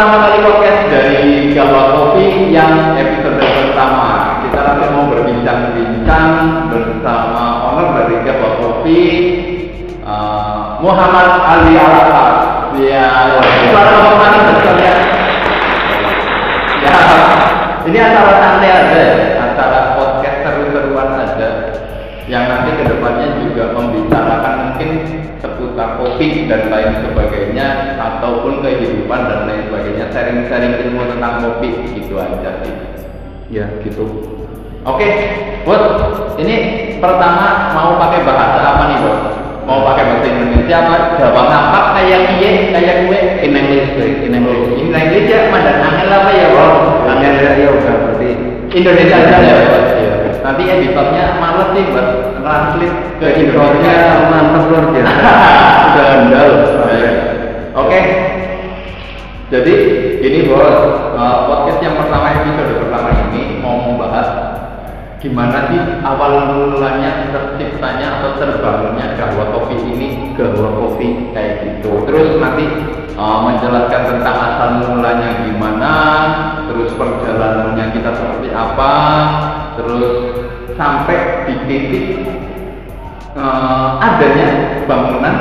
pertama kali podcast dari Gawat Kopi yang episode pertama. Kita nanti mau berbincang-bincang bersama owner dari Gawat Kopi, uh, Muhammad Ali Alata. Ya, suara ngomong mana sekalian? Ya, ini acara santai aja, ya, kopi dan lain sebagainya ataupun kehidupan dan lain sebagainya sharing-sharing ilmu tentang kopi gitu aja sih Ya gitu. oke bos ini pertama mau pakai bahasa apa nih bos mau pakai bahasa Indonesia apa Jawa ngapak kayak iye kayak gue In English. In English. ini Inggris ya mandan angel apa ya bos Angel ya, ya udah berarti. Indonesia aja ya bos Nanti editornya males sih buat translate ke Editornya Indonesia mantap luar biasa. Sudah andal. Oke. Jadi ini bos, uh, podcast yang pertama episode pertama ini mau membahas gimana sih awal mulanya terciptanya atau terbangunnya gahwa kopi ini gahwa kopi kayak gitu. Terus nanti uh, menjelaskan tentang asal mulanya gimana, terus perjalanannya kita seperti apa, terus sampai di titik eh, adanya bangunan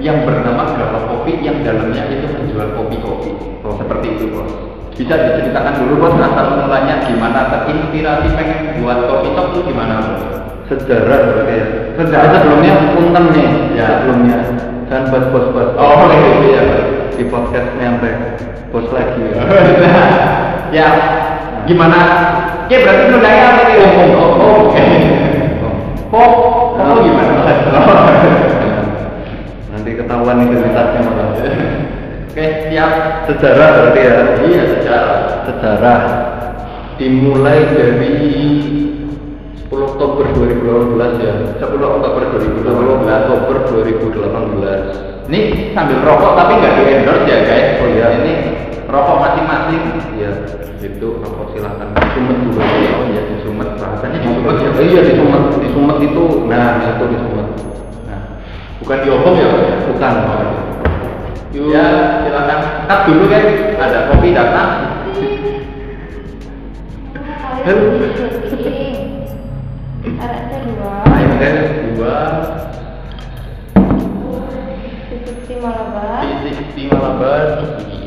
yang bernama Gala Kopi yang dalamnya itu menjual kopi-kopi. Oh, seperti itu, Bos. Bisa diceritakan dulu, Bos, asal mulanya gimana terinspirasi pengen buat kopi shop itu gimana, Bos? Sejarah berarti ya. Sejarah. sebelumnya punten nih. Ya. Sebelumnya. Dan buat bos-bos. Oh, gitu ya. Di podcastnya sampai bos lagi. Ya. ya, gimana? Ya berarti nundangnya apa nih? Oh, oh, oh, oke. Kok, kok gimana? Nanti ketahuan identitasnya malah. Oke, siap. Sejarah berarti ya. Iya, sejarah. Sejarah dimulai dari 10 Oktober 2018 ya. 10 Oktober 10 2018. Oktober 2018. Ini sambil rokok tapi nggak di endorse ya guys. Oh, iya. Ini rokok masing-masing. Ya, itu rokok silahkan. Di Sumet juga. Oh iya di Sumet. Rasanya di Sumet ya. Oh, iya di Sumet. Di Sumet itu, nah itu di Sumet. Nah, bukan di Obong ya? Pak? Bukan. Yuk. Ya silakan. Cut dulu guys. Ada kopi datang. Dua. Ayo guys dua. Malabar. Di Malabar.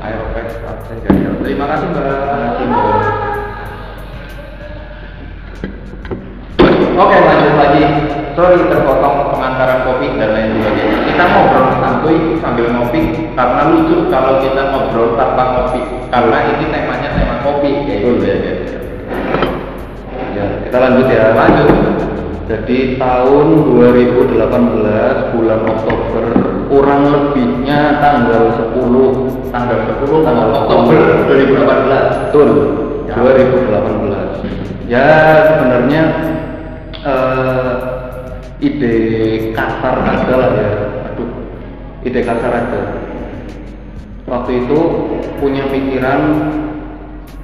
Aeropex Partai Jaya. Terima kasih mbak. Oke lanjut lagi. Sorry terpotong pengantaran kopi dan lain sebagainya. Kita ngobrol santuy sambil ngopi karena lucu kalau kita ngobrol tanpa ngopi. Karena ini temanya tema kopi kayak gitu ya. Ya, kita lanjut ya. Lanjut. Jadi tahun 2018 bulan Oktober kurang lebihnya tanggal 10 Tanggal 10 tanggal Oktober 2018. Betul, Ya. 2018. Ya sebenarnya eh, ide kasar aja lah ya. Aduh, ide kasar aja. Waktu itu punya pikiran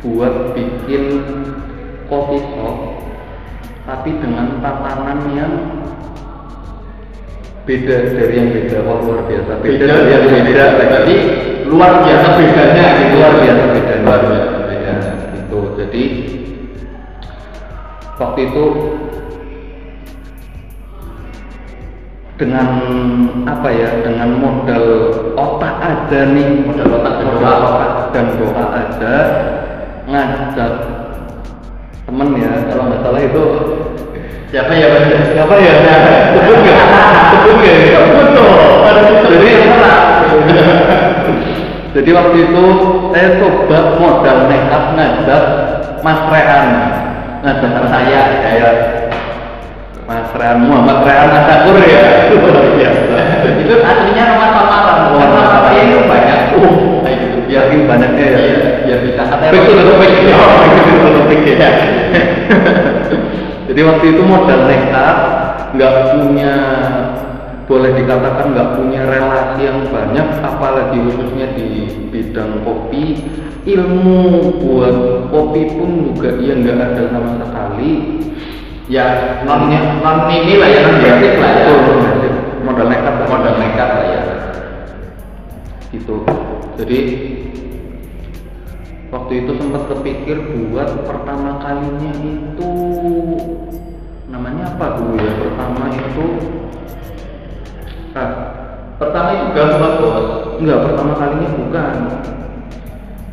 buat bikin coffee shop tapi dengan tatanan yang beda dari yang beda. Wah luar biasa. Beda dari yang beda. Berarti luar biasa bedanya. Gitu. luar biasa beda Luar biasa beda. Itu jadi waktu itu dengan apa ya dengan modal otak aja nih. Modal otak modal otak dan doa aja ngajak temen ya kalau nggak salah itu. Siapa ya Bang? siapa ya? Sebut nggak? Sebut nggak ya? jadi jadi waktu itu saya coba modal nekat ngajak Mas Rehan. Ngajak saya saya Mas Rehan Muhammad Rehan Asakur ya. Luar biasa. Itu aslinya nama samaran Oh, karena itu Yakin banyaknya ya iya, biar bisa kata Betul, betul, betul. Oh, betul, betul, betul. ya Jadi waktu itu modal nekat, nggak punya, boleh dikatakan nggak punya relasi yang banyak, apalagi khususnya di bidang kopi. Ilmu buat kopi pun juga ya nggak ada sama sekali. ya non non ini lah ya non basic lah ya modal nekat, modal nekat lah ya gitu jadi waktu itu sempat kepikir buat pertama kalinya itu namanya apa dulu ya pertama itu ah, Pertama itu gabungan bos. enggak pertama kalinya bukan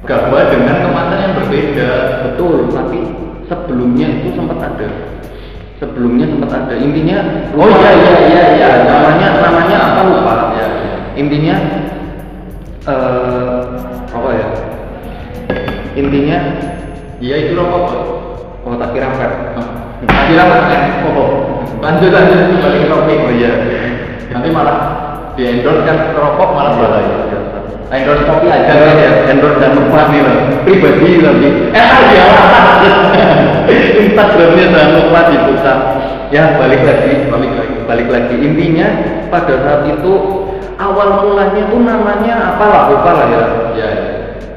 Gabungan dengan kemasan yang berbeda. betul tapi sebelumnya itu sempat ada sebelumnya sempat ada intinya Oh, iya, iya, iya, iya. namanya namanya apa lupa Ya. intinya eh apa ya intinya Iya itu rokok oh tak kira fair Akhirnya kan rokok. Lanjut lanjut kembali ke topik. oh iya Nanti malah di endorse kan rokok malah Iya, malah iya, iya. endorse kopi aja ya, endorse dan lupa nih lah. Pribadi lagi. Eh iya. Instagramnya jangan lupa dibuka. Ya balik lagi, Balik lagi. balik lagi. Intinya pada saat itu awal mulanya tuh namanya apalah lupa lah ya. Ya.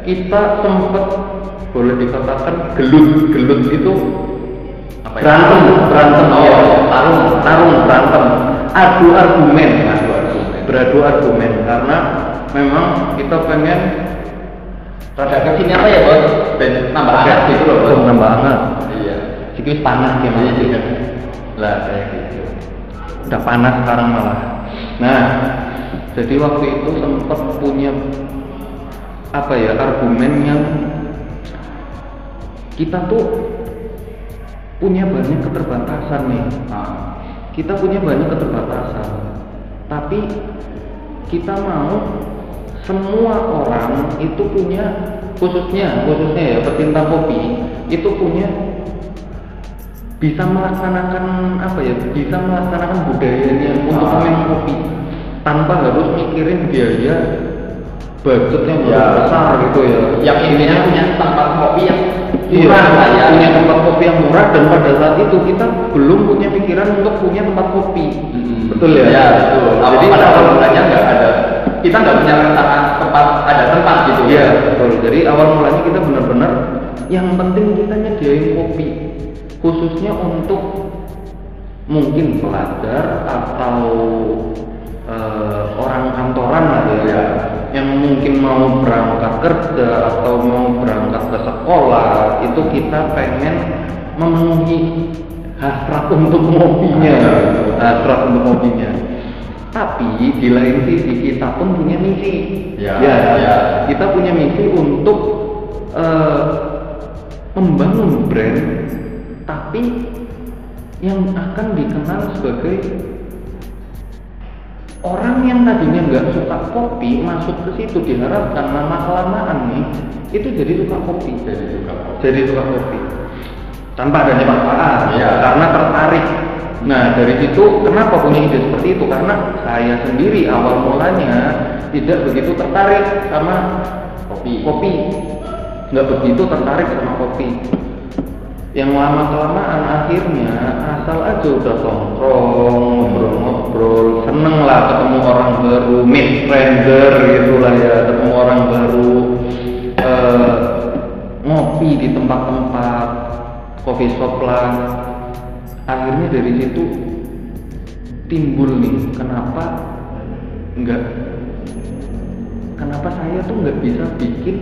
Kita sempat boleh dikatakan gelut, gelut itu Apa ya? berantem, berantem Oh, ya. tarung. tarung, berantem, adu argumen, Adu argumen. beradu argumen karena memang kita pengen Rada ke sini apa ya bos? Ben nambah hangat gitu loh bos. Nambah hangat. Iya. Sikit panas ya Iya, mas. iya. Lah kayak gitu. Udah panas sekarang malah. Nah, jadi waktu itu sempat punya apa ya argumen yang kita tuh punya banyak keterbatasan nih. Nah, Kita punya banyak keterbatasan, tapi kita mau semua orang itu punya khususnya khususnya ya pecinta kopi itu punya bisa melaksanakan apa ya bisa melaksanakan budayanya untuk Ah. minum kopi tanpa harus mikirin biaya budget yang Ya. besar gitu ya yang intinya punya tempat kopi yang Iya, murah lah ya. punya tempat kopi yang murah dan pada saat itu kita belum punya pikiran untuk punya tempat kopi. Mm-mm. Betul ya? Ya betul. Jadi Jadi pada awal mulanya nggak ada, kita nggak punya rencana tempat ada tempat gitu Iya, betul. Jadi awal mulanya kita benar-benar yang penting kita nyediain kopi khususnya untuk mungkin pelajar atau eh, orang kantoran lah ya, Iya. Yang mungkin mau berangkat kerja atau mau berangkat ke sekolah itu kita pengen memenuhi hasrat untuk ngopinya, hasrat untuk ngopinya. Tapi di lain sisi kita pun punya misi. Ya, ya, ya. kita punya misi untuk eh, membangun brand, tapi yang akan dikenal sebagai orang yang tadinya nggak suka kopi masuk ke situ diharapkan lama kelamaan nih itu jadi suka kopi Jadi suka kopi. jadi suka kopi tanpa adanya paksaan Iya. karena tertarik nah dari situ kenapa punya ide seperti itu karena saya sendiri awal mulanya tidak begitu tertarik sama Kopi. kopi nggak begitu tertarik sama kopi yang lama kelamaan akhirnya asal aja udah tongkrong ngobrol-ngobrol seneng lah ketemu orang baru meet stranger gitulah ya ketemu orang baru eh, ngopi di tempat-tempat coffee shop lah. Akhirnya dari situ timbul nih kenapa nggak kenapa saya tuh nggak bisa bikin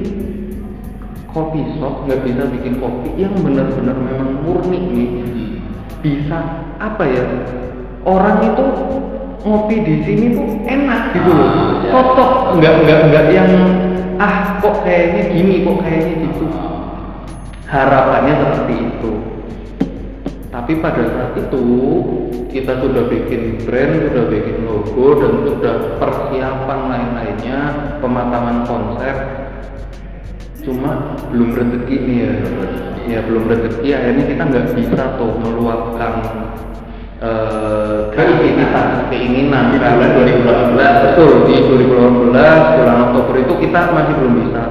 kopi shop nggak bisa bikin kopi yang benar-benar memang murni nih bisa apa ya orang itu ngopi di sini tuh enak gitu loh Ah, ya. cocok nggak nggak nggak yang ah kok kayaknya gini kok kayaknya gitu harapannya seperti itu tapi pada saat itu kita sudah bikin brand, sudah bikin logo dan sudah persiapan lain-lainnya, pematangan konsep. Cuma belum rezeki nih ya, ya belum rezeki. Akhirnya kita nggak bisa tuh meluapkan kreativitas, keinginan. Di Karena bulan 2018. betul di 2018 bulan Oktober itu kita masih belum bisa.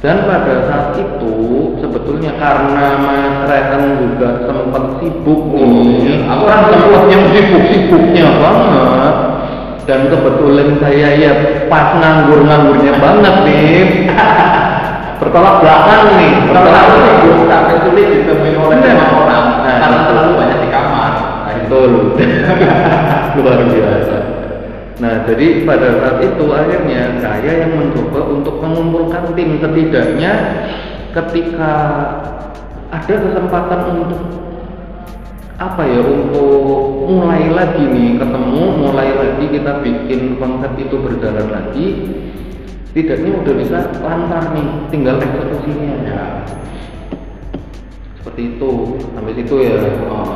Dan pada saat itu sebetulnya karena Mas Reten juga sempat sibuk Oh, nih, iya. aku orang sempat yang sibuk-sibuknya banget. Dan kebetulan saya ya pas nganggur-nganggurnya banget nih. Bertolak belakang nih, bertolak belakang. sibuk sampai sulit ditemui oleh semua orang Nah, karena terlalu banyak di kamar. Nah, itu. Betul. Luar biasa. Nah, jadi pada saat itu akhirnya saya yang mencoba untuk mengumpulkan tim setidaknya ketika ada kesempatan untuk apa ya untuk mulai lagi nih ketemu mulai lagi kita bikin konsep itu berjalan lagi setidaknya udah bisa lancar nih tinggal eksekusinya Ya. seperti itu sampai situ ya Oh.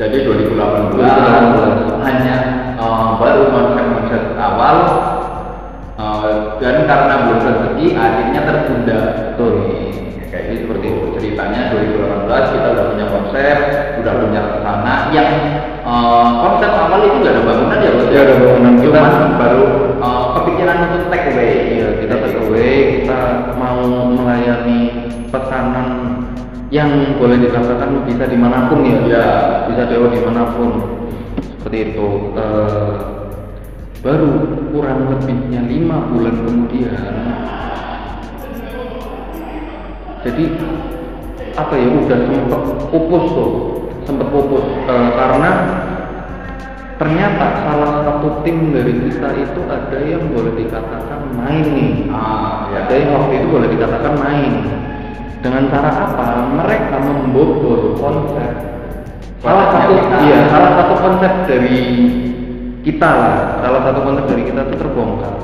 Jadi 2018 2018. hanya eh, baru konsep-konsep awal eh, dan karena belum rezeki akhirnya tertunda. Betul. Kayak gitu, seperti itu ceritanya 2018 kita udah punya konsep, udah punya rencana yang eh, konsep awal itu gak ada bangunan ya Nggak ada bangunan. Cuma baru kita mau melayani pesanan yang boleh dikatakan bisa di mana pun ya, Iya. bisa dewa di mana pun. Seperti itu. Eh, baru kurang lebihnya lima bulan kemudian, jadi apa ya udah sempet pupus tuh, sempet pupus Eh, karena ternyata salah satu tim dari kita itu ada yang boleh dikatakan main nih. Ah, ya. ada yang waktu itu boleh dikatakan main. Dengan cara apa? Mereka membobol konsep. Salah satu iya salah satu konsep dari kita lah. Salah satu konsep dari kita itu terbongkar.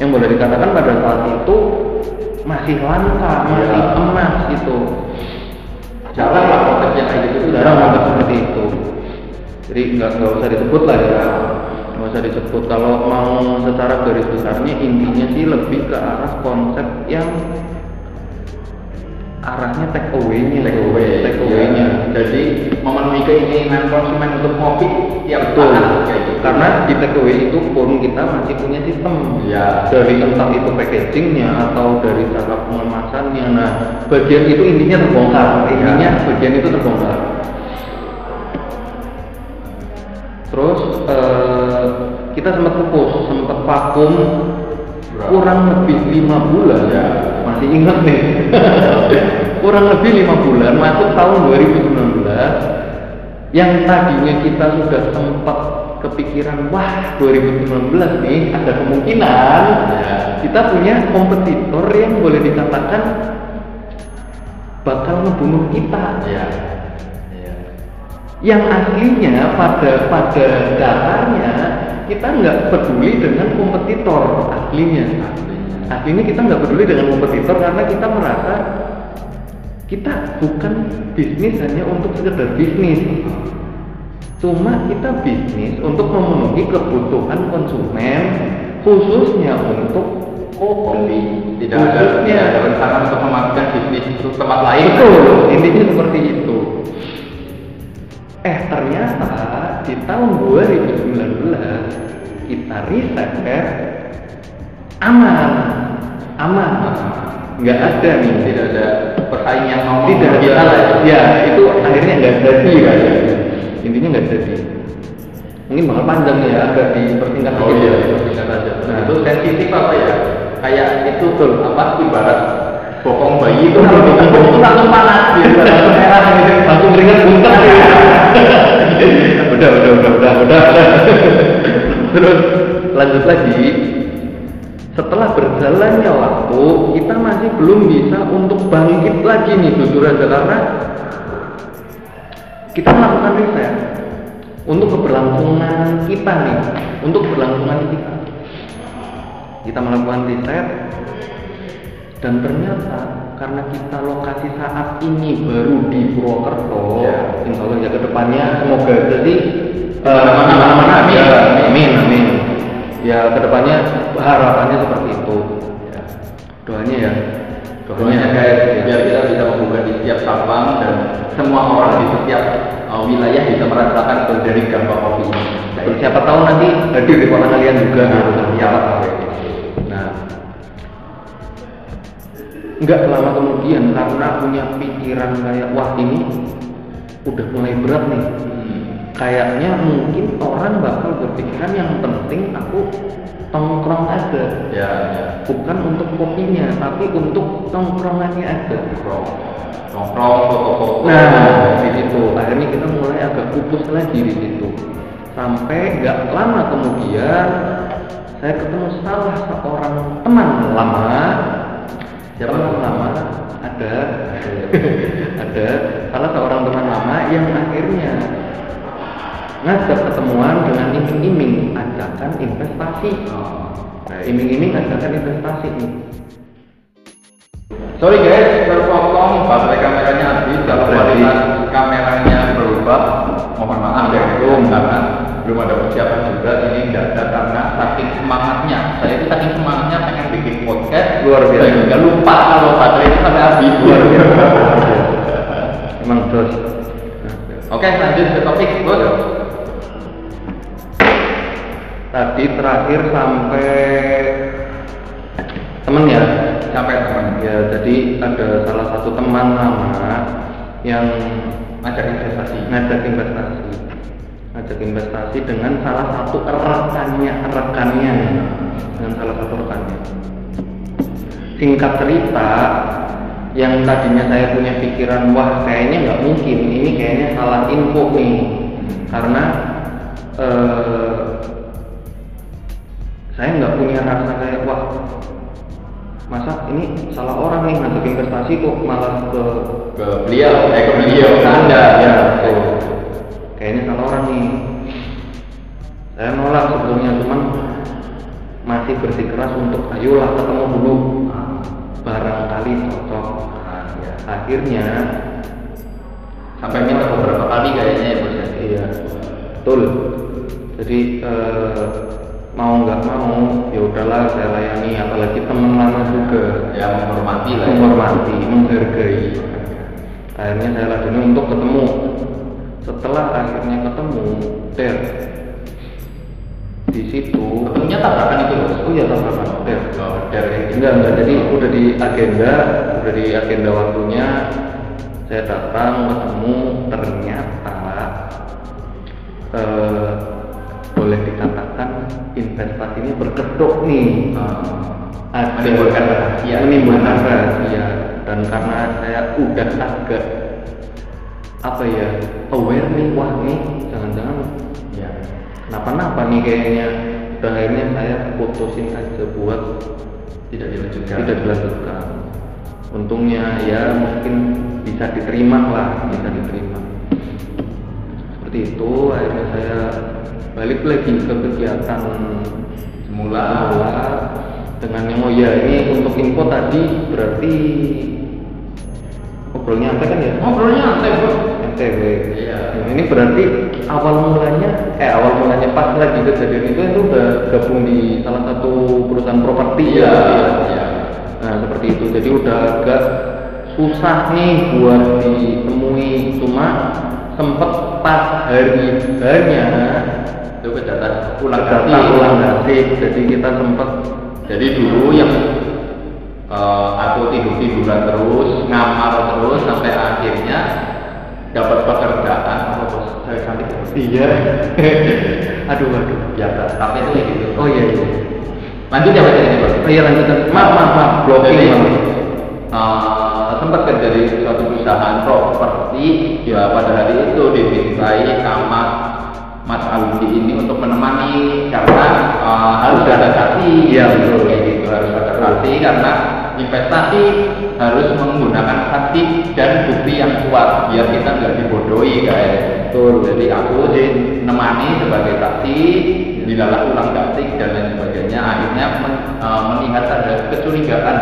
Yang boleh dikatakan pada saat itu masih langka masih Iya. emas gitu. Jarang lah konsep yang kayak gitu. Jarang seperti itu jadi nggak nggak usah disebut lah ya. Nggak usah disebut kalau mau secara garis besarnya intinya sih lebih ke arah konsep yang arahnya take away-nya. Take away take Iya. away-nya. Jadi memenuhi keinginan konsumen untuk ngopi tiap betul. Kayak gitu. Karena di take away itu pun kita masih punya sistem. Iya. dari entah itu packagingnya atau dari cara pengemasannya. Nah bagian itu intinya terbongkar. Intinya bagian itu terbongkar terus eh, kita sempat pupus sempat vakum kurang lebih lima bulan Ya. masih ingat nih kurang lebih lima bulan masuk tahun 2019 yang tadinya kita sudah sempat kepikiran wah 2019 nih ada kemungkinan Ya. kita punya kompetitor yang boleh dikatakan bakal ngebunuh kita Iya. Yang aslinya pada pada dasarnya kita nggak peduli dengan kompetitor aslinya aslinya kita nggak peduli dengan kompetitor karena kita merasa kita bukan bisnis hanya untuk sekedar bisnis. Cuma kita bisnis untuk memenuhi kebutuhan konsumen khususnya untuk kopi tidak ada khususnya. tidak ada rencana untuk memastikan bisnis untuk tempat lain. Betul, intinya seperti itu. Eh ternyata di tahun 2019 kita riset aman, aman, nggak ada nih, tidak ada persaing yang ngomong tidak ada. kita lah Ya itu akhirnya nggak jadi kan. Intinya nggak jadi. Mungkin bakal panjang ya, agak dipersingkat oh dikit iya ya. tinggal aja Nah. itu sensitif apa ya kayak itu tuh apa ibarat bokong bayi itu kalau ditembok itu langsung panas. Gitu merah gitu langsung keringat muntah udah udah udah udah udah. Terus lanjut lagi. Setelah berjalannya waktu kita masih belum bisa untuk bangkit lagi nih jujur aja karena kita melakukan riset untuk keberlangsungan kita nih untuk keberlangsungan kita. Kita melakukan riset dan ternyata karena kita lokasi saat ini baru di Purwokerto Ya. insya Allah ya ke depannya semoga jadi Mana-mana, mana-mana amin. ada amin amin ya ke depannya harapannya seperti itu doanya ya Pokoknya guys, biar kita bisa membuka di setiap cabang dan semua orang di setiap uh, wilayah bisa merasakan dari gambar kopi ini. Siapa tahu nanti hadir di kota kalian juga gitu. siapa tahu ya. Nggak lama kemudian karena punya pikiran kayak wah ini udah mulai berat nih. Hmm. Kayaknya mungkin orang bakal berpikiran yang penting aku tongkrong aja, Ya, ya. bukan untuk kopinya, tapi untuk tongkrongannya aja. Nongkrong, nongkrong, foto-foto. Nah, di situ akhirnya kita mulai agak pupus lagi di situ. sampai nggak lama kemudian saya ketemu salah seorang teman lama Siapa? teman lama ada ada salah seorang teman lama yang akhirnya ngajak ketemuan dengan iming-iming ajakan investasi nah, iming-iming ajakan investasi nih Sorry guys, terpotong baterai kameranya habis. Kalau kualitas kameranya berubah, mohon maaf ya belum karena belum ada persiapan juga. Ini nggak ada karena saking semangatnya. Saya itu saking semangatnya pengen bikin. Luar biasa. Sehingga lupa kalau baterai itu sampai habis. luar biasa emang terus Oke, lanjut ke topik. Bos. tadi terakhir sampai temen ya Sampai teman ya jadi ada salah satu teman lama yang ngajak investasi. ngajak investasi ngajak investasi dengan salah satu rekannya rekannya dengan salah satu rekannya singkat cerita yang tadinya saya punya pikiran wah kayaknya nggak mungkin ini kayaknya salah info nih karena eh, saya nggak punya rasa kayak wah masa ini salah orang nih ngajak investasi kok malah ke Ke beliau, eh ke beliau, ke anda. ya betul. kayaknya salah orang nih saya nolak sebelumnya cuman masih bersikeras untuk ayolah ketemu dulu barangkali cocok Ah, ya. akhirnya Sampai minta beberapa kali kayaknya ya bos. ya. iya betul jadi eh, mau nggak mau ya udahlah saya layani apalagi teman lama juga Ya menghormati lah. ya. menghormati menghargai akhirnya saya ladeni untuk ketemu setelah akhirnya ketemu der di situ. Ketemunya tabrakan itu bos. oh iya tabrakan. Oh, dari enggak enggak jadi udah di agenda udah di agenda waktunya. Saya datang ketemu ternyata eh, boleh dikatakan investasi ini berkedok nih. Ada Menimbulkan rahasia. menimbulkan rahasia. Dan karena saya udah agak apa ya aware nih wah nih jangan-jangan. Kenapa-napa nih kayaknya dan akhirnya saya putusin aja buat Tidak dilanjutkan. tidak dilanjutkan untungnya ya mungkin bisa diterima lah bisa diterima seperti itu akhirnya saya balik lagi ke kegiatan Semula. semula dengan yang oh ya ini untuk info tadi berarti ngobrolnya apa kan ya Ngobrolnya santai bos. NTW Iya. Nah, ini berarti awal mulanya eh awal mulanya pas lagi kejadian itu itu udah gabung di salah satu perusahaan properti Iya. ya. Iya. Nah seperti itu jadi udah agak susah nih buat ditemui cuma sempet pas hari harinya Itu kedatangan pulang data ganti. ulang nasib jadi kita sempet Jadi dulu yang eh, aku tidur tiduran terus, ngamar terus sampai akhirnya dapat pekerjaan. Saya ya, Bos? iya aduh aduh Biasa. Tapi itu kayak gitu. oh iya iya Lanjut ya baca ini bos. oh iya lanjutan maaf maaf maaf blocking Jadi, maaf. eh, sempat kerja di suatu perusahaan properti ya pada hari itu dimintai sama Mas Aldi ini untuk menemani karena eh, harus ada saksi Iya, betul. kayak gitu harus ada saksi karena investasi harus menggunakan saksi dan bukti yang kuat biar kita nggak dibodohi guys Betul. jadi aku dinemani sebagai saksi dilalah ulang saksi dan lain sebagainya akhirnya men- eh, melihat ada kecurigaan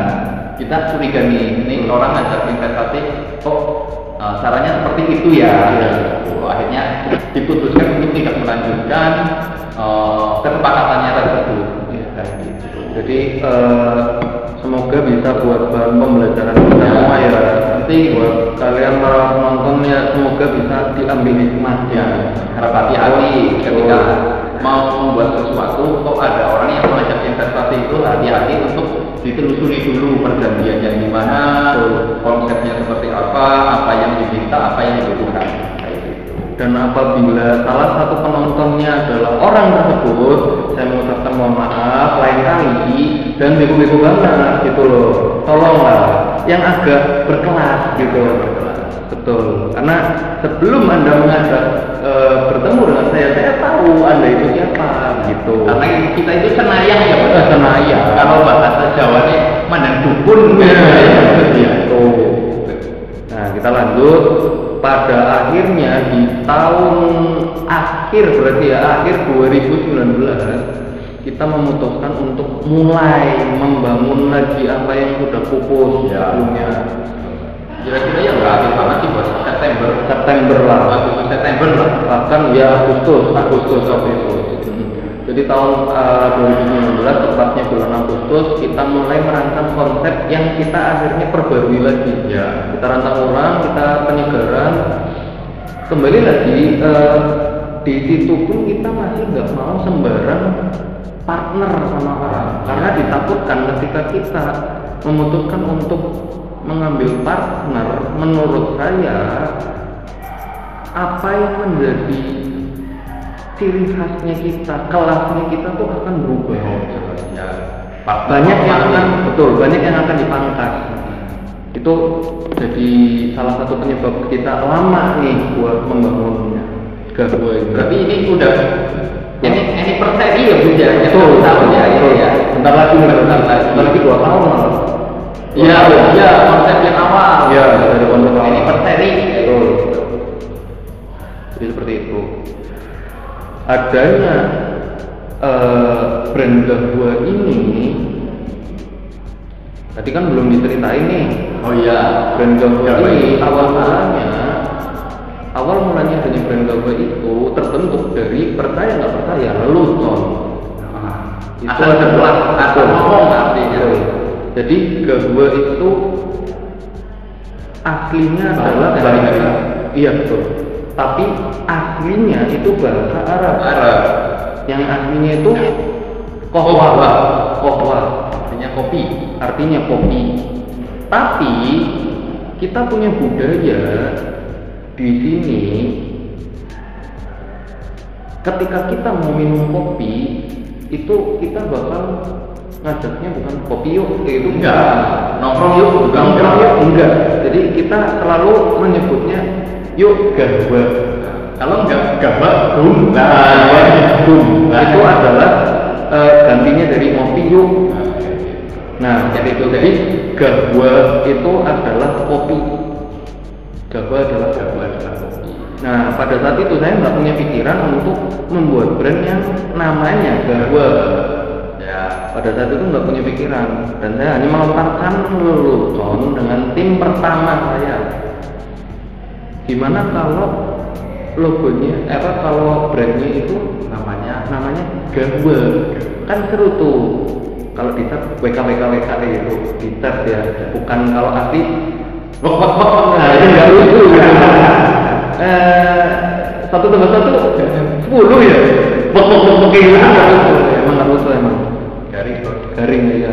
kita curiga nih ini orang ngajak investasi kok eh, sarannya seperti itu ya Iya. Oh, akhirnya diputuskan untuk tidak melanjutkan eh, kesepakatannya tersebut ya, kayak gitu. Jadi eh, semoga bisa buat bahan pembelajaran kita Ya. semua ya. Nanti buat kalian para penonton ya semoga bisa diambil hikmahnya. ya hati-hati ketika mau membuat sesuatu kok ada orang yang mengajak investasi itu hati-hati untuk ditelusuri dulu perjanjiannya gimana konsepnya seperti apa apa yang diminta apa yang dibutuhkan Dan apabila salah satu penontonnya adalah orang tersebut, saya mengucapkan mohon maaf lain kali dan bego-bego banget gitu loh. Tolonglah yang agak berkelas gitu. betul. Karena sebelum anda mengajak eh, bertemu dengan saya, saya tahu anda itu siapa gitu. Karena kita itu senayang ya Pak. Eh, senayang. Kalau bahasa Jawanya mandang dukun. Iya, Iya. Tuh. Nah, kita lanjut pada akhirnya di tahun akhir berarti ya akhir 2019 kita memutuskan untuk mulai membangun lagi apa yang sudah pupus Ya. sebelumnya Kira-kira ya nggak habis banget sih bos. September. September lah Agustus September lah. bahkan ya Agustus Agustus waktu itu Hmm. Jadi tahun eh, 2019 tepatnya bulan Agustus kita mulai merancang konsep yang kita akhirnya perbarui lagi. Ya. kita rancang ulang kita penyegaran. Kembali lagi eh, di situ pun kita masih nggak mau sembarang partner sama orang. Karena ditakutkan ketika kita memutuskan untuk mengambil partner menurut saya apa yang menjadi ciri khasnya kita kelasnya kita tuh akan berubah Ya. banyak yang akan betul banyak yang akan dipangkas itu jadi salah satu penyebab kita lama nih buat membangunnya gabua ini Berarti ini udah ini ini per seri ya Bu ya. Betul tahun ya. betul. ya. bentar lagi bentar, lagi. bentar lagi dua tahun Iya, iya, konsep yang awal. Iya, dari konsep awal. Ini per seri. Betul. Jadi seperti itu. Adanya eh, brand gabua ini tadi kan belum diceritain nih Oh iya. brand gabua Gabua ini awal mulanya awal mulanya adanya brand gabua itu terbentuk dari percaya nggak percaya lelucon itu Asal ada jelas, asal ngomong artinya. Jadi gabua itu aslinya adalah Arab. iya betul. Tapi aslinya itu bahasa Arab. Arab. Yang aslinya itu Kohwa. kohwa, Artinya kopi. artinya kopi. Tapi kita punya budaya di sini ketika kita mau minum kopi itu kita bakal ngajaknya bukan kopi yuk kayak gitu Enggak. Nongkrong yuk. Nongkrong yuk enggak jadi kita selalu menyebutnya yuk gabah Kalau enggak gabah, bum. gabah boom Nah, itu adalah eh, gantinya dari ngopi yuk nah Jadi itu, jadi gabah itu adalah kopi gabah adalah gabah adalah kopi. Nah, pada saat itu saya nggak punya pikiran untuk membuat brand yang namanya Gabwa. Ya. Pada saat itu nggak punya pikiran dan saya hanya melontarkan lelucon dengan tim pertama saya. Gimana kalau logonya, eh, apa kalau brandnya itu Namanya namanya Gabwa? Kan seru tuh. Kalau di tab WK WK WK itu di tab ya, bukan kalau asli Nah, itu nggak lucu. Eh, satu tambah satu sepuluh ya. Bok bok bok kayak gitu nggak lucu. Emang nggak lucu emang. garing. Garing ya.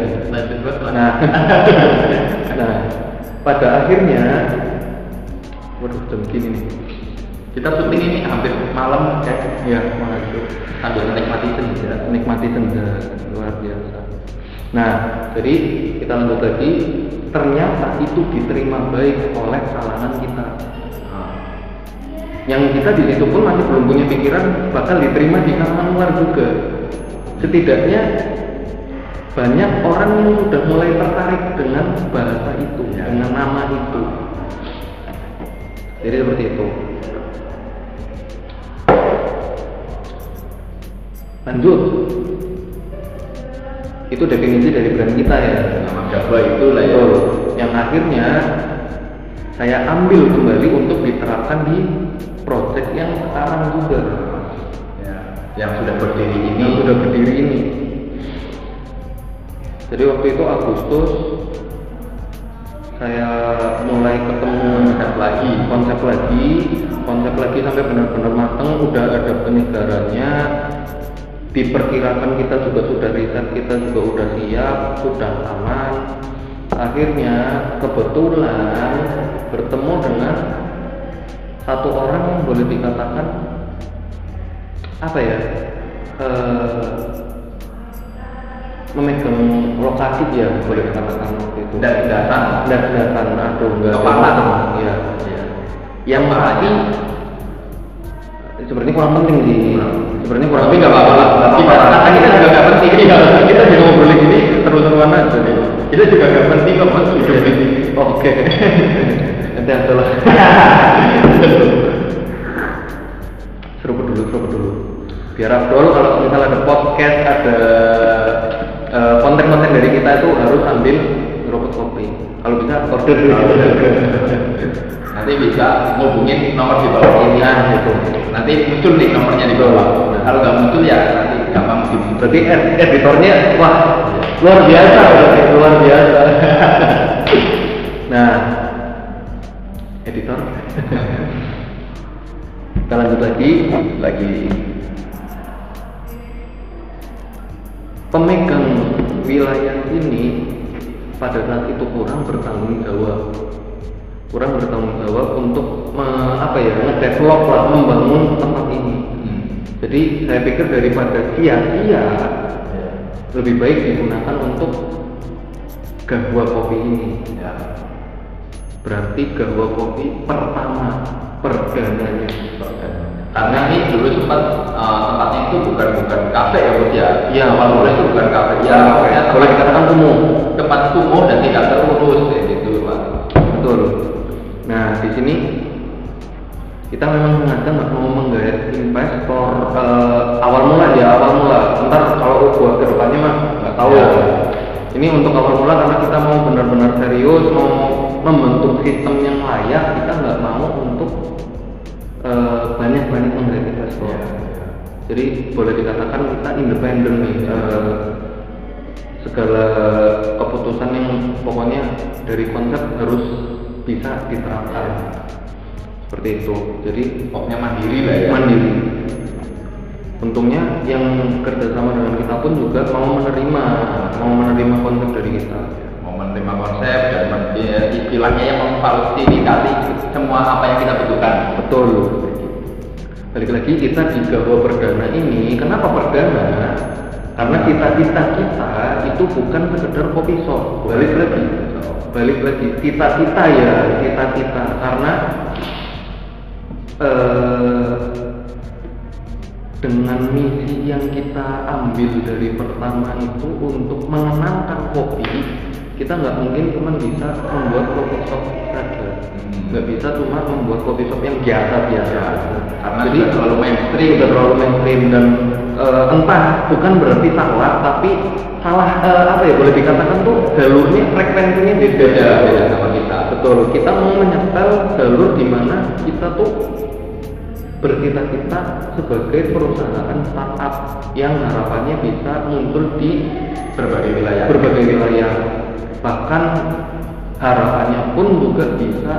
Nah, nah, pada akhirnya, waduh jam gini nih. Kita syuting ini hampir malam ya. Ya, waduh. Sambil menikmati senja. Menikmati senja luar biasa. Nah, jadi kita lanjut lagi. Ternyata itu diterima baik oleh kalangan kita. Nah, yang kita di situ pun masih belum punya pikiran bakal diterima di kalangan luar juga. Setidaknya banyak orang yang sudah mulai tertarik dengan bahasa itu, Ya. dengan nama itu. Jadi seperti itu. Lanjut. Itu definisi dari brand kita ya. Nama gabah itu lah ya. Yang akhirnya saya ambil kembali untuk diterapkan di project yang sekarang juga Ya. Yang sudah berdiri ini. yang sudah berdiri ini. Jadi waktu itu Agustus saya mulai ketemu Konsep lagi. konsep lagi, konsep lagi sampai benar-benar matang, udah ada penyegarannya. Diperkirakan kita juga sudah riset, kita juga udah siap, sudah aman. Akhirnya kebetulan bertemu dengan satu orang yang boleh dikatakan apa ya eh, memegang lokasi ya boleh dikatakan waktu itu Dan datang. dan datang aduh enggak Kepala. ya Ya. yang pasti sebenarnya kurang penting sih sebenarnya kurang Tapi nggak apa-apa lah. Kita kita juga nggak penting. Iya, kita juga ngobrolin gini terus-terusan aja nih. Kita juga nggak penting kok mas hidup ini. Oke. Nanti ada lah. seruput dulu, seruput dulu. Biar Abdul kalau misalnya ada podcast, ada konten-konten dari kita itu harus ambil seruput kopi. Kalau bisa order dulu. Nanti bisa ngubungin nomor di bawah ini. Nah, itu. Nanti muncul nih nomornya di bawah. Nah, kalau nggak muncul ya nanti gampang dihubungi. Berarti ed- editornya wah luar biasa luar biasa. nah, editor. Kita lanjut lagi, lagi pemegang wilayah ini pada saat itu kurang bertanggung jawab kurang bertanggung jawab untuk me- apa ya ngedevelop lah membangun tempat ini Hmm. jadi saya pikir daripada sia-sia lebih baik digunakan untuk gahwa kopi ini. Ya. Berarti gahwa kopi pertama perdananya. Karena ini dulu sempat eh, tempatnya itu bukan bukan kafe ya bos ya. Iya, awal mula itu bukan kafe. Ya, Boleh tempat- dikatakan kumuh. Tempat kumuh dan tidak terurus kayak gitu pak. Betul. Nah di sini kita memang sengaja nggak mau menggait investor eh, awal mula ya awal mula. Ntar kalau buat ke depannya mah nggak tahu ya. Ya. Ini untuk awal mula karena kita mau benar-benar serius mau membentuk sistem yang layak. Kita nggak mau untuk eh, banyak-banyak menggait investor. Jadi boleh dikatakan kita independen nih. eh, segala keputusan yang pokoknya dari konsep harus bisa diterapkan seperti itu jadi Pokoknya mandiri lah ya. mandiri untungnya yang kerjasama dengan kita pun juga mau menerima mau menerima konsep dari kita Mau menerima konsep dan ya, istilahnya yang memfasilitasi semua apa yang kita butuhkan. betul balik lagi kita di Gawa Perdana ini kenapa Perdana? Karena cita-cita kita itu bukan sekedar kopi shop. Balik lagi balik lagi. Cita-cita ya cita-cita. Karena eh, dengan misi yang kita ambil dari pertama itu untuk mengenalkan kopi kita nggak mungkin cuma bisa membuat kopi shop. Nggak bisa cuma membuat kopi shop yang biasa biasa Karena jadi terlalu mainstream. sudah terlalu mainstream dan eh, entah bukan berarti salah tapi salah eh, apa ya boleh dikatakan tuh jalurnya frekuensinya beda Beda beda sama kita. betul kita mau menyetel jalur di mana kita tuh bercita-cita sebagai perusahaan startup yang harapannya bisa muncul di Berbagai wilayah. berbagai wilayah bahkan harapannya pun juga bisa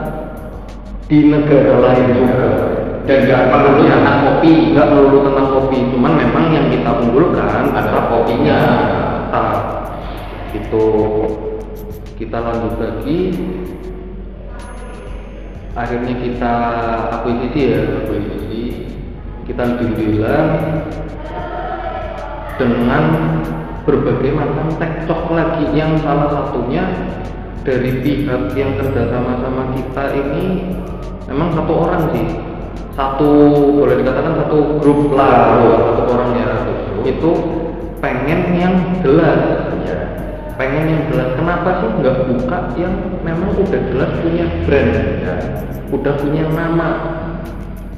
di negara lain juga. Dan nggak perlu tentang kopi. nggak melulu tentang kopi. Cuman memang yang kita unggulkan adalah kopinya. Nah, itu kita lanjut lagi. Akhirnya kita akuisisi ya akuisisi. Kita deal-dealan dengan berbagai macam cekcok lagi. Yang salah satunya dari pihak yang kerjasama sama kita ini memang satu orang sih. Satu boleh dikatakan satu grup lah satu orang ya. Itu pengen yang jelas. Ya. pengen yang jelas. Kenapa sih nggak buka yang memang udah jelas punya brand? Ya. udah punya nama?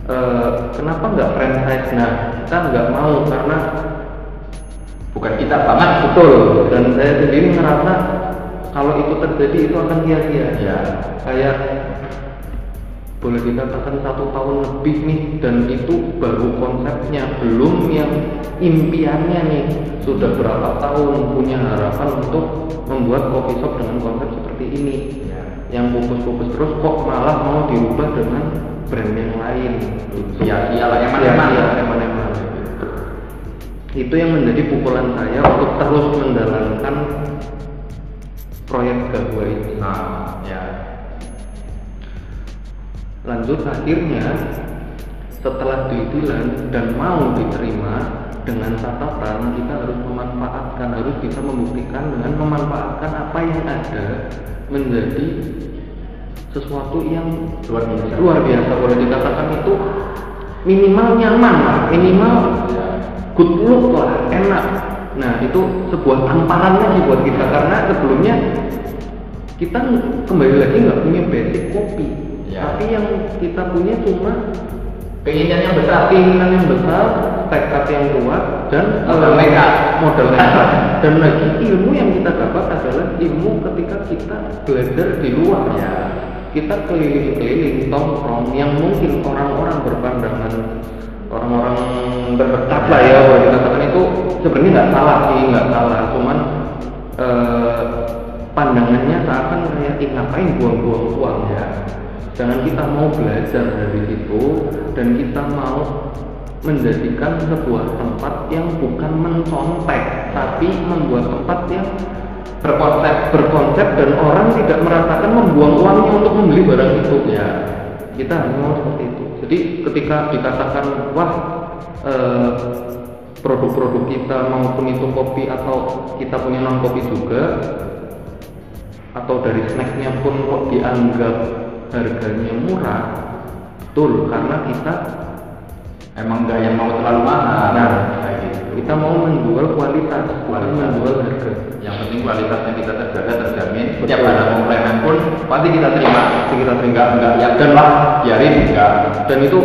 Eh, kenapa nggak franchise? Nah kita nggak mau karena Bukan kita banget. betul. Dan saya sendiri ngerasa kalau itu terjadi itu akan sia-sia Ya. kayak boleh dikatakan satu tahun lebih nih dan itu baru konsepnya belum yang impiannya nih sudah berapa tahun punya harapan untuk membuat coffee shop dengan konsep seperti ini Ya. yang fokus-fokus terus kok malah mau dirubah dengan brand yang lain Sia-sia lah, eman-eman. eman-eman. itu yang menjadi pukulan saya untuk terus menjalankan proyek gahwa ini Nah, ya. lanjut akhirnya setelah didilan dan mau diterima dengan catatan kita harus memanfaatkan harus bisa membuktikan dengan memanfaatkan apa yang ada menjadi sesuatu yang luar biasa luar biasa boleh dikatakan itu minimal nyaman lah minimal Ya. good look lah enak nah itu sebuah tamparan lagi buat kita karena sebelumnya kita kembali lagi nggak punya basic kopi Ya. tapi yang kita punya cuma keinginan yang besar keinginan yang besar tekad yang kuat dan Modal eh, nekat. modal nekat dan lagi ilmu yang kita dapat adalah ilmu ketika kita belajar di luar Ya. kita keliling-keliling tongkrong yang mungkin orang-orang berpandangan orang-orang terdekat lah ya boleh dikatakan itu sebenarnya nggak salah sih nggak salah. Cuman eh, pandangannya seakan kayak "Ih, ngapain buang-buang uang ya? Jangan kita mau belajar dari situ dan kita mau menjadikan sebuah tempat yang bukan mencontek tapi membuat tempat yang berkonsep berkonsep dan orang tidak merasakan membuang uangnya untuk membeli barang itu ya. Kita mau seperti itu jadi ketika dikatakan wah eh, produk-produk kita maupun itu kopi atau kita punya non kopi juga atau dari snacknya pun kok dianggap harganya murah betul karena kita emang nggak yang mau terlalu mahal Nah. gitu kita mau menjual kualitas bukan Kualitas. menjual harga penting kualitasnya kita terjaga terjamin. Setiap ada komplainan pun pasti kita terima Pasti kita enggak enggak ya dan lah biarin enggak. Dan itu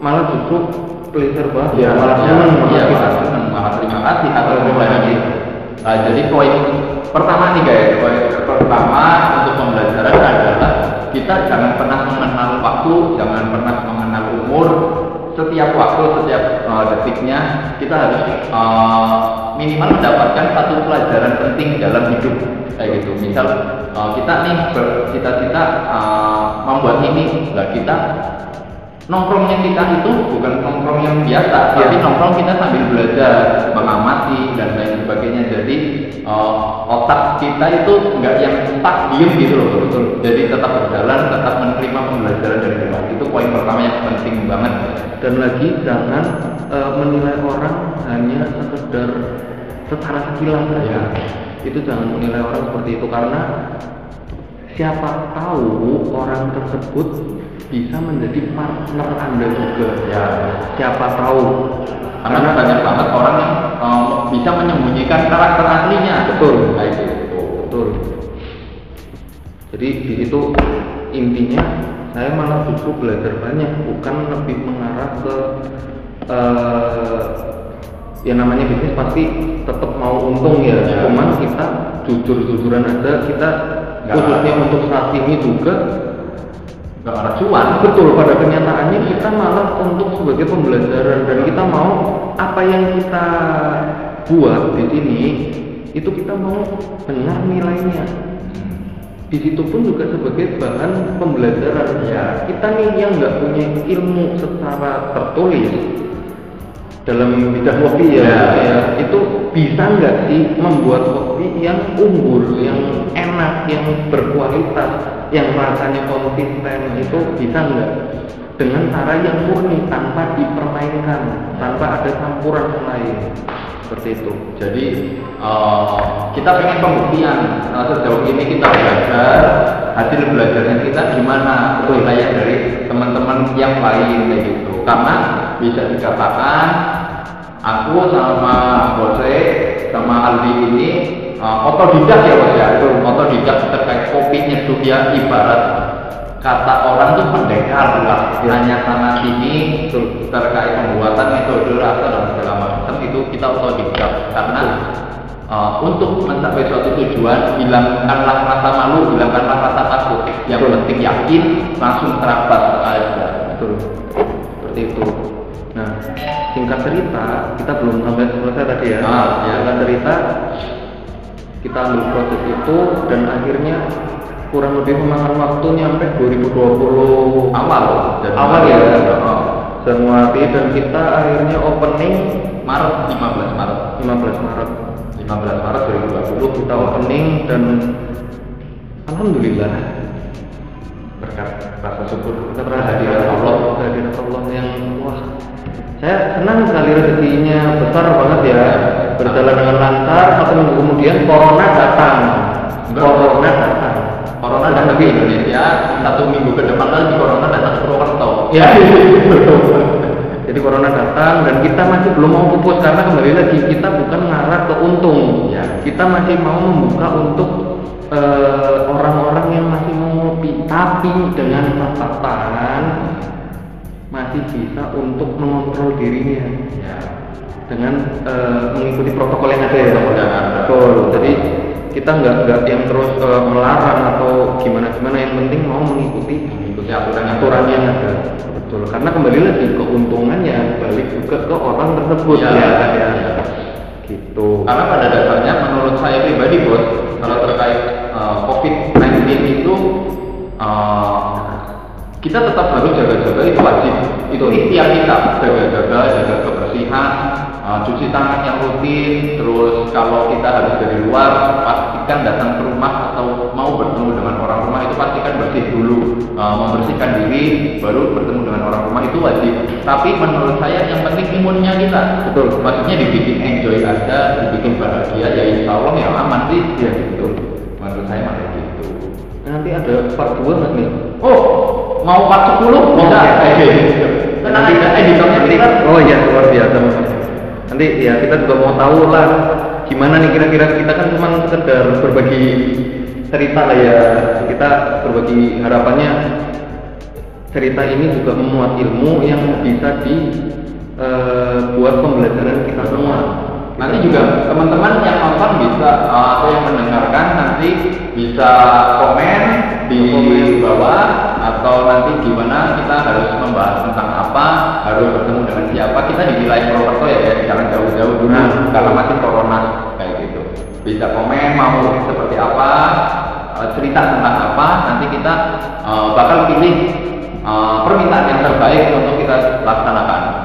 malah justru pleasure banget. Ya malah seneng ya, malah seneng. malah terima kasih atas komplainan itu nah, jadi poin pertama nih guys poin pertama untuk pembelajaran adalah kita jangan pernah mengenal waktu jangan pernah mengenal umur setiap waktu setiap uh, detiknya kita harus uh, minimal mendapatkan satu pelajaran penting dalam hidup. Kayak gitu. Misal uh, kita nih bercita-cita uh, membuat ini. Lah kita nongkrongnya kita itu bukan nongkrong yang biasa, Iya. tapi nongkrong kita sambil belajar, mengamati dan lain sebagainya. Jadi eh, otak kita itu nggak yang stuck diem gitu loh, betul. Jadi tetap berjalan, tetap menerima pembelajaran dari luar. Itu poin pertama yang penting banget. dan lagi jangan eh, menilai orang hanya sekedar secara sekilas Ya. itu jangan menilai orang seperti itu karena siapa tahu orang tersebut bisa menjadi partner anda juga Ya. siapa tahu Karena banyak banget orang yang eh, bisa menyembunyikan karakter aslinya. Betul. Kayak gitu. betul jadi di situ intinya saya malah justru belajar banyak bukan lebih mengarah ke eh, ya namanya bisnis pasti tetap mau untung ya Ya. cuman kita jujur-jujuran aja kita khususnya untuk saat ini juga Gak ada. Cuan. betul pada kenyataannya kita malah untuk sebagai pembelajaran dan kita mau apa yang kita buat di sini itu kita mau benar nilainya. Di situ pun juga sebagai bahan pembelajaran. Ya kita nih yang nggak punya ilmu secara tertulis dalam bidang kopi ya, Ya. ya, itu bisa nggak sih membuat kopi yang unggul yang enak yang berkualitas yang rasanya konsisten itu bisa nggak? Dengan cara yang murni tanpa dipermainkan tanpa ada campuran lain. Seperti itu. Jadi eh, kita pengen pembuktian. Eh, sejauh ini kita belajar hasil belajarnya kita gimana? Penilaian dari teman-teman yang lain kayak gitu. Karena bisa dikatakan aku sama Bose sama Aldi ini eh, otodidak ya bos ya, otodidak terkait kopi nyeduh ya ibarat kata orang tuh pendekar lah. Ya. hanya sana sini terkait pembuatan metode rasa dan segala macam itu kita otodidak. Karena uh, untuk mencapai suatu tujuan hilangkanlah rasa malu hilangkanlah rasa takut. Yang penting yakin langsung terapkan aja betul. Seperti itu nah singkat cerita kita belum sampai selesai tadi ya. Ah, ya. singkat cerita kita ambil proses itu dan akhirnya kurang lebih memakan waktu nyampe 2020 awal dan awal ya. Oh, Januari dan kita akhirnya opening Maret 15 Maret. 15 Maret. 15 Maret 2020 kita opening dan alhamdulillah berkat rasa syukur kehadiran Allah. kehadiran Allah yang wah saya senang sekali rezekinya besar banget ya berjalan dengan lancar satu minggu kemudian corona datang Enggak. corona datang Corona datang ke Indonesia Ya, jadi corona datang dan kita masih belum mau pupus karena kembali lagi kita bukan ngarah ke untung. Ya. Kita masih mau membuka untuk eh, orang-orang yang masih mau ngopi, tapi dengan catatan masih bisa untuk mengontrol dirinya Ya. dengan eh, mengikuti protokol yang ada ya. Betul. Jadi kita nggak nggak yang terus eh, melarang atau gimana gimana yang penting mau mengikuti Mengikuti aturan aturan yang ada. Betul. Karena kembali lagi keuntungannya balik juga ke orang tersebut Ya, ya. ya. Gitu. Karena pada dasarnya menurut saya pribadi bos, kalau terkait uh, COVID-19 itu uh, kita tetap harus jaga-jaga itu wajib. Itu ikhtiar kita jaga-jaga, jaga kebersihan, uh, cuci tangan yang rutin. Terus kalau kita habis dari luar, pastikan datang ke rumah atau mau bertemu dengan orang rumah itu pastikan bersih dulu, uh, membersihkan diri, baru bertemu dengan orang rumah itu wajib. Tapi menurut saya yang penting imunnya kita. Betul. Maksudnya dibikin enjoy aja, dibikin bahagia ya insya Allah ya aman sih. Ya, betul. Menurut saya mah kayak gitu. Nanti ada part 2 nggak nih? Oh, mau part 10? Bisa. Oke. Tenang aja, editornya kita. oh iya luar biasa. Nanti ya kita juga mau tahu lah gimana nih kira-kira kita kan cuma sekedar berbagi cerita lah ya kita berbagi harapannya cerita ini juga memuat ilmu yang bisa di eh, buat pembelajaran kita semua. Nanti juga teman-teman yang nonton bisa uh, atau yang mendengarkan nanti bisa komen di bawah atau nanti gimana kita harus membahas tentang apa, harus bertemu dengan siapa. Kita di wilayah Purwokerto ya, ya jangan jauh-jauh dulu karena masih corona kayak gitu. Bisa komen mau seperti apa, uh, cerita tentang apa, nanti kita uh, bakal pilih uh, permintaan yang terbaik untuk kita laksanakan.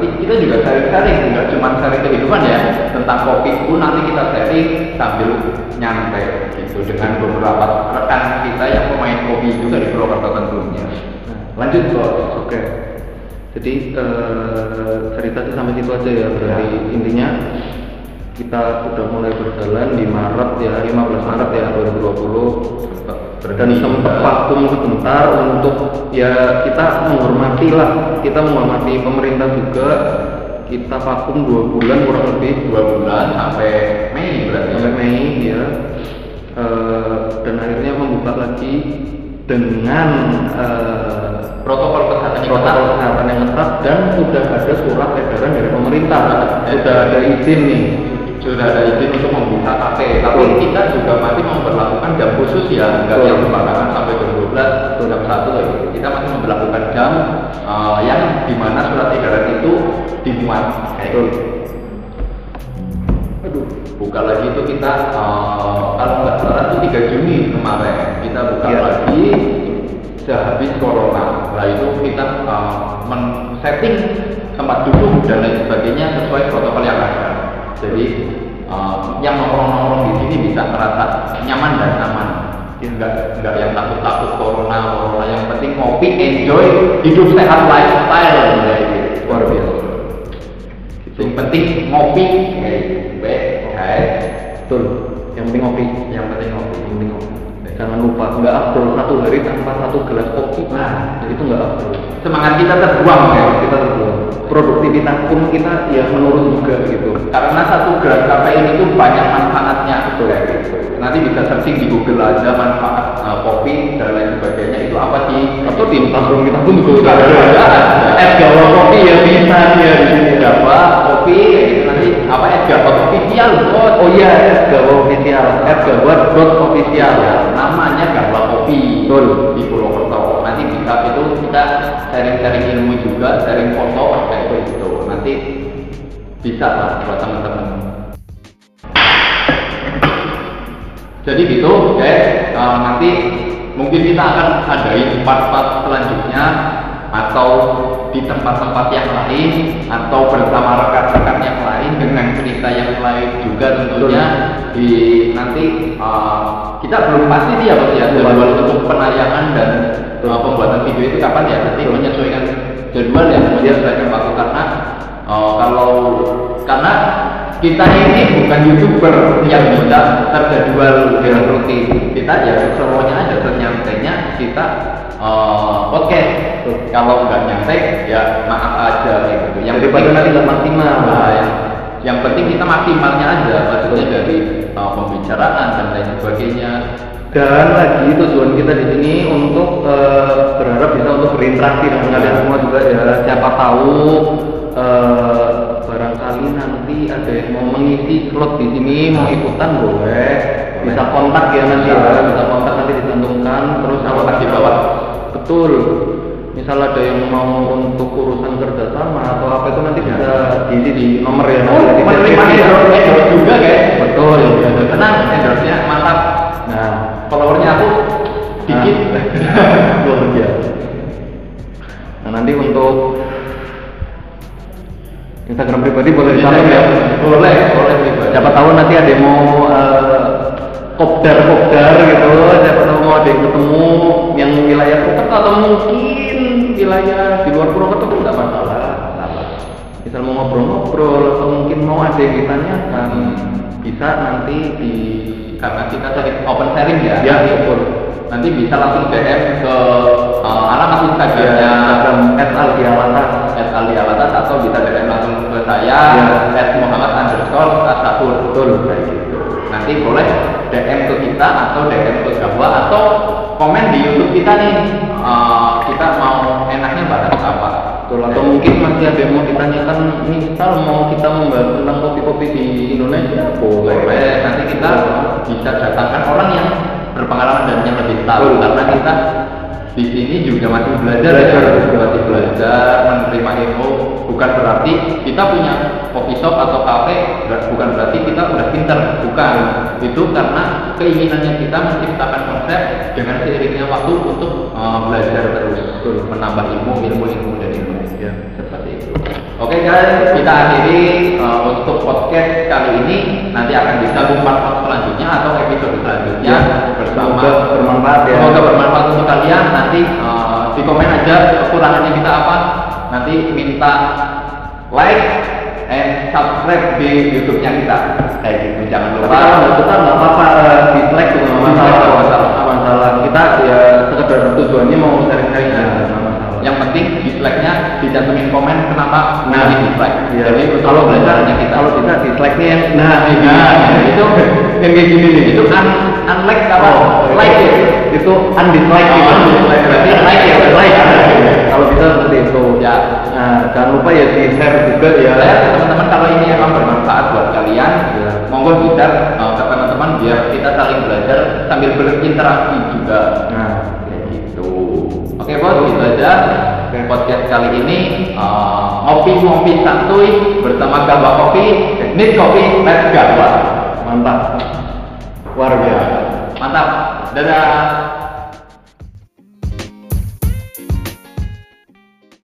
Nanti kita juga sharing-sharing, nggak cuma sharing kehidupan ya tentang kopi pun nanti kita sharing sambil nyantai gitu dengan beberapa rekan kita yang pemain kopi juga di Purwokerto tentunya. Lanjut bos. Oke. Jadi eh, cerita sih sampai situ aja ya. Berarti intinya kita sudah mulai berjalan di Maret ya 15 Maret ya 2020 dan sempat vakum sebentar untuk ya kita menghormati lah kita menghormati pemerintah juga. Kita vakum dua bulan kurang lebih. Dua bulan sampai Mei berarti. sampai Mei ya. Eh, dan akhirnya membuka lagi dengan eh, Protokol kesehatan yang protokol kesehatan yang ketat dan sudah ada surat edaran dari pemerintah. Sudah ada izin nih sudah ada izin untuk membuka kafe tapi Betul. kita juga masih memperlakukan jam khusus ya nggak yang kebakaran sampai jam 12 atau jam 1 kayak gitu. kita masih memperlakukan jam eh, yang di mana surat edaran itu dimuat kayak Betul. gitu. Aduh, buka lagi itu kita eh, kalau nggak salah itu 3 Juni kemarin kita buka Iya. lagi sehabis corona lah itu kita eh, men-setting tempat duduk dan lain sebagainya sesuai protokol yang ada jadi eh, yang nongkrong-nongkrong di sini bisa merasa nyaman dan aman. Ya, nggak nggak yang takut-takut corona corona. Yang penting ngopi enjoy hidup sehat lifestyle. Kayak gitu. Luar biasa. Yang penting ngopi kayak gitu. Baik betul. Yang penting ngopi. Yang penting ngopi. Yang penting ngopi jangan lupa nggak afdol satu hari tanpa satu gelas kopi. Nah. itu nggak afdol semangat kita terbuang ya? Kita terbuang. Produktivitas pun kita ya menurun juga gitu. Karena satu gelas kafein itu banyak manfaatnya betul. Ya gitu. nanti bisa searching di Google aja manfaat uh, kopi dan lain sebagainya. Itu apa sih? Atau di Instagram kita pun juga udah Ada. ada. Es kopi ya bisa ya di sini kopi kayak gitu nanti apa es Jawa official? Bos oh iya es gawa official. Es gawa dot official. Ya namanya Gawa Kopi. Betul. di Purwokerto nanti bisa itu kita sharing-sharing ilmu juga sharing foto kayak gitu. Nanti bisa lah buat teman-teman. Jadi gitu guys Eh, nanti mungkin kita akan adain part-part selanjutnya atau di tempat-tempat yang lain atau bersama rekan-rekan yang lain dengan cerita yang lain juga tentunya. Di nanti uh, kita belum pasti sih ya bos ya jadwal untuk penayangan dan uh, pembuatan video itu kapan ya? Nanti menyesuaikan jadwal ya menyesuaikan waktu karena uh, kalau karena kita ini bukan youtuber yang bisa terjadwal dengan rutin kita ya semuanya ada senyantainya kita eh, podcast. Kalau nggak nyampe ya maaf aja gitu. Yang Daripada penting nanti nggak maksimal. Nah, yang, yang penting kita maksimalnya aja maksudnya dari eh, pembicaraan dan lain sebagainya. Dan lagi tujuan kita di sini untuk eh, berharap bisa untuk berinteraksi dengan kalian semua juga ya. Siapa tahu eh, barangkali nanti ada yang mau mengisi slot di sini mau ikutan boleh. Bisa kontak ya nanti ya, bisa kontak nanti terus Kontak di bawah. Betul. Misal ada yang mau untuk urusan kerjasama atau apa itu nanti bisa diisi di nomor ya. Oh, di menerima endorse endorse juga guys Betul. tenang endorse-nya mantap Nah, followernya aku dikit Nah, luar biasa. Nah nanti untuk Instagram pribadi boleh ditambahin ya. boleh boleh pribadi. Siapa tahu nanti ada yang mau yang wilayah Purwokerto atau mungkin wilayah di luar Purwokerto pun nggak masalah. Misal mau ngobrol-ngobrol atau mungkin mau ada yang ditanyakan bisa nanti di karena kita sering open sharing ya ya nanti bisa langsung DM ke uh, alamat Instagramnya Instagram @aldiawata @alialatas atau bisa DM langsung ke saya Ya. @muhammad underscore asafur betul kayak gitu. nanti boleh DM ke kita atau DM ke Jawa atau komen di YouTube kita nih. Uh, kita mau enaknya bahas apa? Betul, atau mungkin masih ada yang mau ditanyakan misal mau kita membahas tentang kopi-kopi di Indonesia boleh. Boleh nanti kita bisa datangkan orang yang berpengalaman dan yang lebih tahu. Karena kita di sini juga masih belajar ya masih belajar menerima ilmu bukan berarti kita punya coffee shop atau ber- bukan berarti kita udah pinter. Bukan. Itu karena keinginannya kita menciptakan konsep dengan seiringnya waktu untuk uh, belajar terus. Menambah ilmu ilmu ilmu dan ilmu. Ya. seperti itu. Oke guys. Kita akhiri uh, untuk podcast kali ini. Nanti akan disambung part selanjutnya atau episode selanjutnya. Ya. bersama Semoga bermanfaat ya. Semoga bermanfaat untuk kalian. Nanti eh, di komen aja kekurangannya kita apa. Nanti minta like and subscribe di YouTube-nya kita. Kayak gitu. Jangan Tapi lupa. kalau suka nggak apa-apa eh, dislike juga nggak masalah. Masalah. Kita ya sekedar tujuannya mau sharing-sharing penting dislike-nya dicantumin komen kenapa Nah, milih dislike. Iya. Jadi kalau belajarnya kita. kalau bisa dislike-nya yang nah, ini. Nah, itu yang kayak gini nih. itu un unlike apa? Oh, like ya. itu undislike Oh, gitu. undislike. Berarti like ya, like. Kalau bisa seperti itu. Ya. Nah, jangan lupa ya di share juga ya. Ya, teman-teman kalau ini emang bermanfaat buat kalian, Ya. monggo bisa uh, ke teman-teman biar kita saling belajar sambil berinteraksi juga. Nah. Oke bos, gitu aja. Podcast kali ini uh, ngopi-ngopi santuy bersama Gabah Kopi, Need Kopi, Let's Gabah. mantap. Luar biasa. Mantap. Dadah.